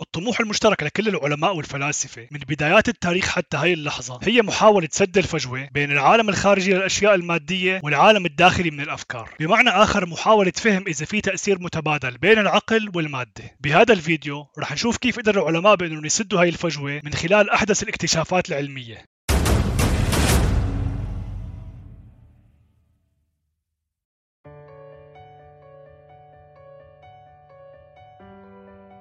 الطموح المشترك لكل العلماء والفلاسفة من بدايات التاريخ حتى هاي اللحظة هي محاولة سد الفجوة بين العالم الخارجي للأشياء المادية والعالم الداخلي من الأفكار. بمعنى آخر محاولة فهم إذا في تأثير متبادل بين العقل والمادة. بهذا الفيديو رح نشوف كيف قدر العلماء بأنهم يسدوا هاي الفجوة من خلال أحدث الاكتشافات العلمية.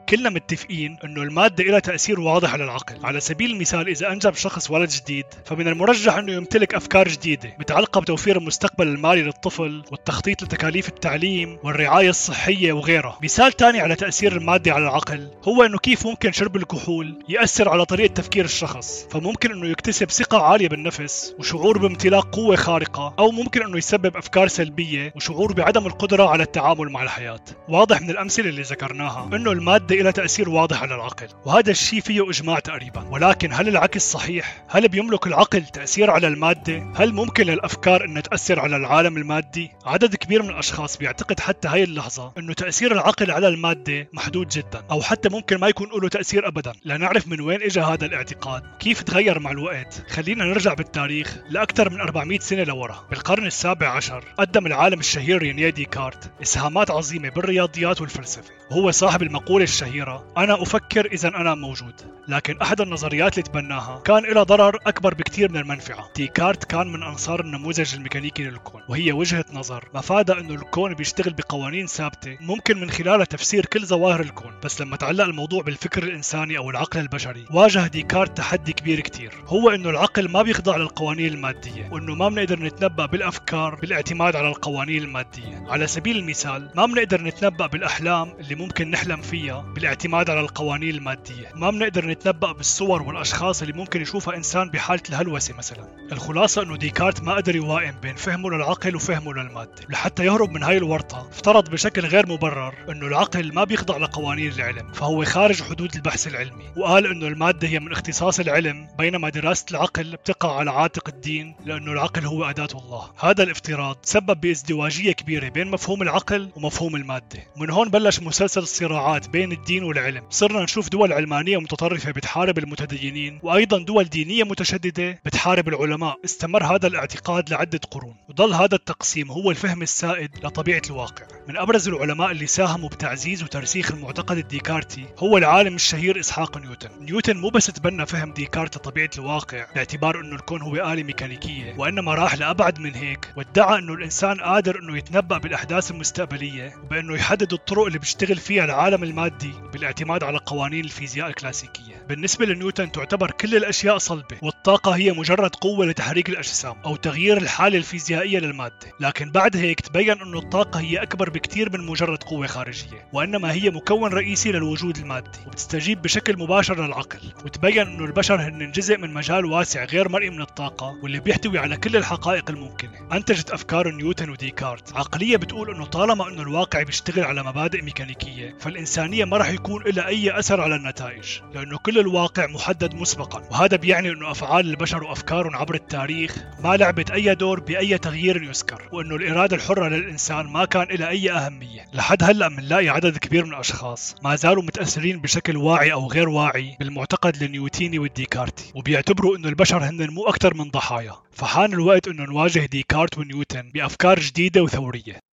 كلنا متفقين إنه المادة لها تأثير واضح على العقل. على سبيل المثال إذا أنجب شخص ولد جديد فمن المرجح إنه يمتلك أفكار جديدة متعلقة بتوفير المستقبل المالي للطفل والتخطيط لتكاليف التعليم والرعاية الصحية وغيرها. مثال ثاني على تأثير المادة على العقل هو إنه كيف ممكن شرب الكحول يأثر على طريقة تفكير الشخص. فممكن إنه يكتسب ثقة عالية بالنفس وشعور بامتلاك قوة خارقة أو ممكن إنه يسبب أفكار سلبية وشعور بعدم القدرة على التعامل مع الحياة. واضح من الأمثلة اللي ذكرناها إنه المادة لها تأثير واضح على العقل وهذا الشيء فيه إجماع تقريبا ولكن هل العكس صحيح؟ هل بيملك العقل تأثير على المادة؟ هل ممكن للأفكار أن تأثر على العالم المادي؟ عدد كبير من الأشخاص بيعتقد حتى هاي اللحظة أنه تأثير العقل على المادة محدود جدا أو حتى ممكن ما يكون له تأثير أبدا لنعرف من وين إجا هذا الاعتقاد كيف تغير مع الوقت خلينا نرجع بالتاريخ لأكثر من 400 سنة لورا بالقرن السابع عشر قدم العالم الشهير رينيه ديكارت إسهامات عظيمة بالرياضيات والفلسفة وهو صاحب المقولة الشهيرة أنا أفكر إذا أنا موجود لكن أحد النظريات اللي تبناها كان لها ضرر أكبر بكثير من المنفعة. ديكارت كان من أنصار النموذج الميكانيكي للكون وهي وجهة نظر. مفادها أنه الكون بيشتغل بقوانين ثابتة ممكن من خلالها تفسير كل ظواهر الكون بس لما تعلق الموضوع بالفكر الإنساني أو العقل البشري واجه ديكارت تحدي كبير كتير هو أنه العقل ما بيخضع للقوانين المادية وأنه ما بنقدر نتنبأ بالأفكار بالاعتماد على القوانين المادية. على سبيل المثال ما بنقدر نتنبأ بالأحلام اللي ممكن نحلم فيها بالاعتماد على القوانين المادية. ما بنقدر نتنبأ بالصور والأشخاص اللي ممكن يشوفها إنسان بحالة الهلوسة مثلا. الخلاصة أنه ديكارت ما قدر يوائم بين فهمه للعقل وفهمه للمادة. لحتى يهرب من هاي الورطة افترض بشكل غير مبرر أنه العقل ما بيخضع لقوانين العلم فهو خارج حدود البحث العلمي وقال أنه المادة هي من اختصاص العلم بينما دراسة العقل بتقع على عاتق الدين لأنه العقل هو أداة الله. هذا الافتراض سبب بازدواجية كبيرة بين مفهوم العقل ومفهوم المادة. من هون بلش مسلسل الصراعات بين الدين والعلم. صرنا نشوف دول علمانية متطرفة بتحارب المتدينين وأيضا دول دينية متشددة بتحارب العلماء. استمر هذا الاعتقاد لعدة قرون. وظل هذا التقسيم هو الفهم السائد لطبيعة الواقع. من أبرز العلماء اللي ساهموا بتعزيز وترسيخ المعتقد الديكارتي هو العالم الشهير إسحاق نيوتن. نيوتن مو بس تبنى فهم ديكارت لطبيعة الواقع باعتبار أنه الكون هو آلة ميكانيكية وإنما راح لأبعد من هيك وادعى أنه الإنسان قادر أنه يتنبأ بالأحداث المستقبلية وبأنه يحدد الطرق اللي بيشتغل فيها العالم المادي بالاعتماد على قوانين الفيزياء الكلاسيكية. بالنسبة لنيوتن تعتبر كل الأشياء صلبة والطاقة هي مجرد قوة لتحريك الأجسام أو تغيير الحالة الفيزيائية للمادة. لكن بعد هيك تبين أن الطاقة هي أكبر بكثير من مجرد قوة خارجية وإنما هي مكون رئيسي للوجود المادي وبتستجيب بشكل مباشر للعقل. وتبين أنه البشر هن جزء من مجال واسع غير مرئي من الطاقة واللي بيحتوي على كل الحقائق الممكنة. أنتجت أفكار نيوتن وديكارت. عقلية بتقول أنه طالما أنه الواقع بيشتغل على مبادئ ميكانيكية فالإنسانية ما راح يكون لها أي أثر على النتائج لأنه كل الواقع محدد مسبقا. وهذا بيعني أنه أفعال البشر وأفكارهم عبر التاريخ ما لعبت أي دور بأي تغيير يذكر وأنه الإرادة الحرة للإنسان ما كان لها أي أهمية. لحد هلأ بنلاقي عدد كبير من الأشخاص ما زالوا متأثرين بشكل واعي أو غير واعي بالمعتقد النيوتيني والديكارتي وبيعتبروا أنه البشر هن مو أكثر من ضحايا. فحان الوقت أنه نواجه ديكارت ونيوتن بأفكار جديدة وثورية.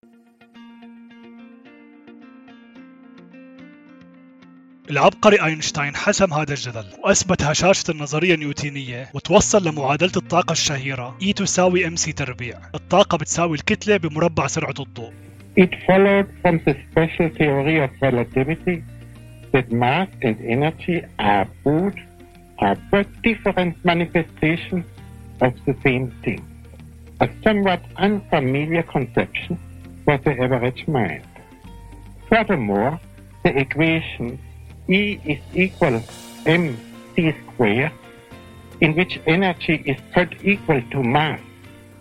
العبقري أينشتاين حسم هذا الجدل وأثبت هشاشة النظرية النيوتينية وتوصل لمعادلة الطاقة الشهيرة E تساوي MC تربيع الطاقة بتساوي الكتلة بمربع سرعة الضوء It followed from the special theory of relativity that mass and energy are both are but different manifestations of the same thing. A somewhat unfamiliar conception for the average mind. Furthermore, the equation E is equal mc square, in which energy is put equal to mass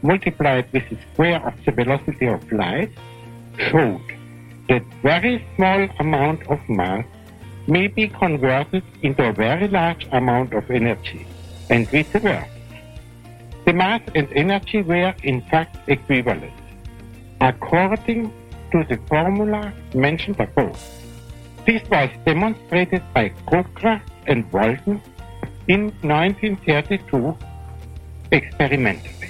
multiplied with the square of the velocity of light, showed that very small amount of mass may be converted into a very large amount of energy, and vice versa. The mass and energy were in fact equivalent, according to the formula mentioned above. This was demonstrated by and Walton in 1932 experimentally.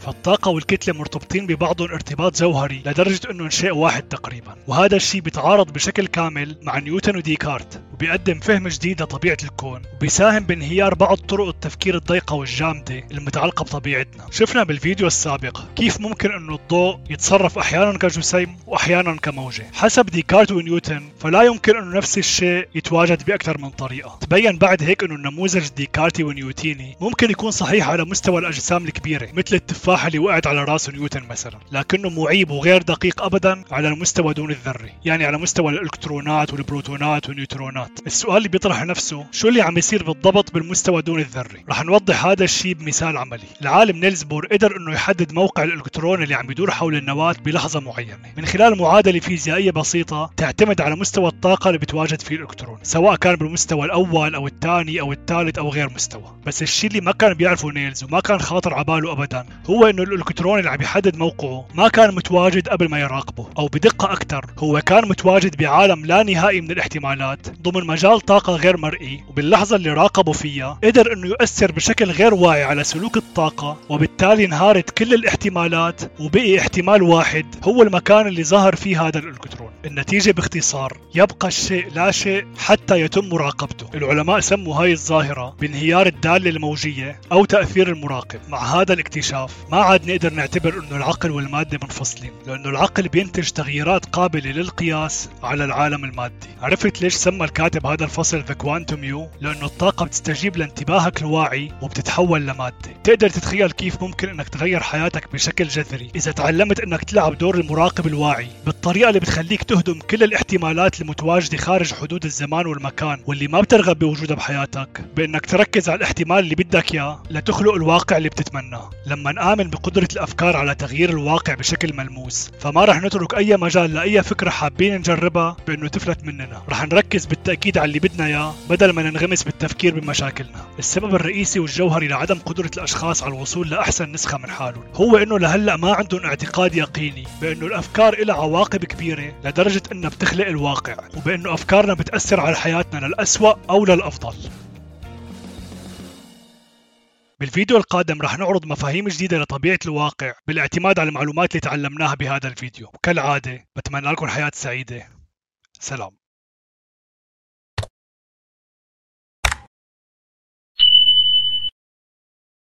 فالطاقة والكتلة مرتبطين ببعضهم ارتباط جوهري لدرجة انهم شيء واحد تقريبا وهذا الشيء بيتعارض بشكل كامل مع نيوتن وديكارت وبيقدم فهم جديد لطبيعة الكون وبيساهم بانهيار بعض طرق التفكير الضيقة والجامدة المتعلقة بطبيعتنا. شفنا بالفيديو السابق كيف ممكن إنه الضوء يتصرف أحيانا كجسيم واحيانا كموجة. حسب ديكارت ونيوتن فلا يمكن إنه نفس الشيء يتواجد بأكثر من طريقة. تبين بعد هيك إنه النموذج ديكارتي ونيوتيني ممكن يكون صحيح على مستوى الأجسام الكبيرة مثل التفاحة اللي وقعت على رأس نيوتن مثلا لكنه معيب وغير دقيق ابدا على المستوى دون الذري يعني على مستوى الإلكترونات والبروتونات والنيوترونات. السؤال اللي بيطرح نفسه شو اللي عم يصير بالضبط بالمستوى دون الذري؟ رح نوضح هذا الشيء بمثال عملي. العالم نيلز بور قدر إنه يحدد موقع الالكترون اللي عم يدور حول النواة بلحظة معينة. من خلال معادلة فيزيائية بسيطة تعتمد على مستوى الطاقة اللي بتواجد فيه الإلكترون سواء كان بالمستوى الأول أو الثاني أو الثالث أو غير مستوى. بس الشيء اللي ما كان بيعرفه نيلز وما كان خاطر على باله ابدا هو إنه الإلكترون اللي عم يحدد موقعه ما كان متواجد قبل ما يراقبه أو بدقة أكثر هو كان متواجد بعالم لا نهائي من الاحتمالات ضمن مجال طاقة غير مرئي وباللحظة اللي راقبه فيها قدر إنه يؤثر بشكل غير واعي على سلوك الطاقة وبالتالي انهارت كل الاحتمالات وبقي احتمال واحد هو المكان اللي ظهر فيه هذا الألكترون. النتيجة باختصار يبقى الشيء لا شيء حتى يتم مراقبته. العلماء سموا هاي الظاهرة بانهيار الدالة الموجية أو تأثير المراقب. مع هذا الاكتشاف ما عاد نقدر نعتبر إنه العقل والمادة منفصلين لأنه العقل بينتج تغييرات قابلة للقياس على العالم المادي. عرفت ليش سمى الكاتب هذا الفصل The Quantum You لأنه الطاقة بتستجيب لانتباهك الواعي وبتتحول لمادة. تقدر تتخيل كيف ممكن إنك تغير حياتك بشكل جذري إذا تعلمت إنك تلعب دور المراقب الواعي؟ بالطريقة اللي بتخليك تهدم كل الاحتمالات المتواجدة خارج حدود الزمان والمكان واللي ما بترغب بوجودها بحياتك. بإنك تركز على الاحتمال اللي بدك إياه لتخلق الواقع اللي بتتمناه. لما نآمن بقدرة الأفكار على تغيير الواقع بشكل ملموس فما رح نترك أي مجال لأي فكرة حابين نجربها بإنه تفلت مننا. رح نركز بالتأكيد على اللي بدنا إياه بدل ما ننغمس بالتفكير بمشاكلنا. السبب الرئيسي والجوهري لعدم قدرة الأشخاص على الوصول لأحسن نسخة من حالهم هو إنه لهلأ ما عندهم اعتقاد يقيني بإنه الأفكار لها عواقب كبيرة لدرجة إنها بتخلق الواقع وبإنه أفكارنا بتأثر على حياتنا للأسوأ أو للأفضل. بالفيديو القادم رح نعرض مفاهيم جديدة لطبيعة الواقع بالاعتماد على المعلومات اللي تعلمناها بهذا الفيديو. وكالعادة بتمنى لكم حياة سعيدة. سلام.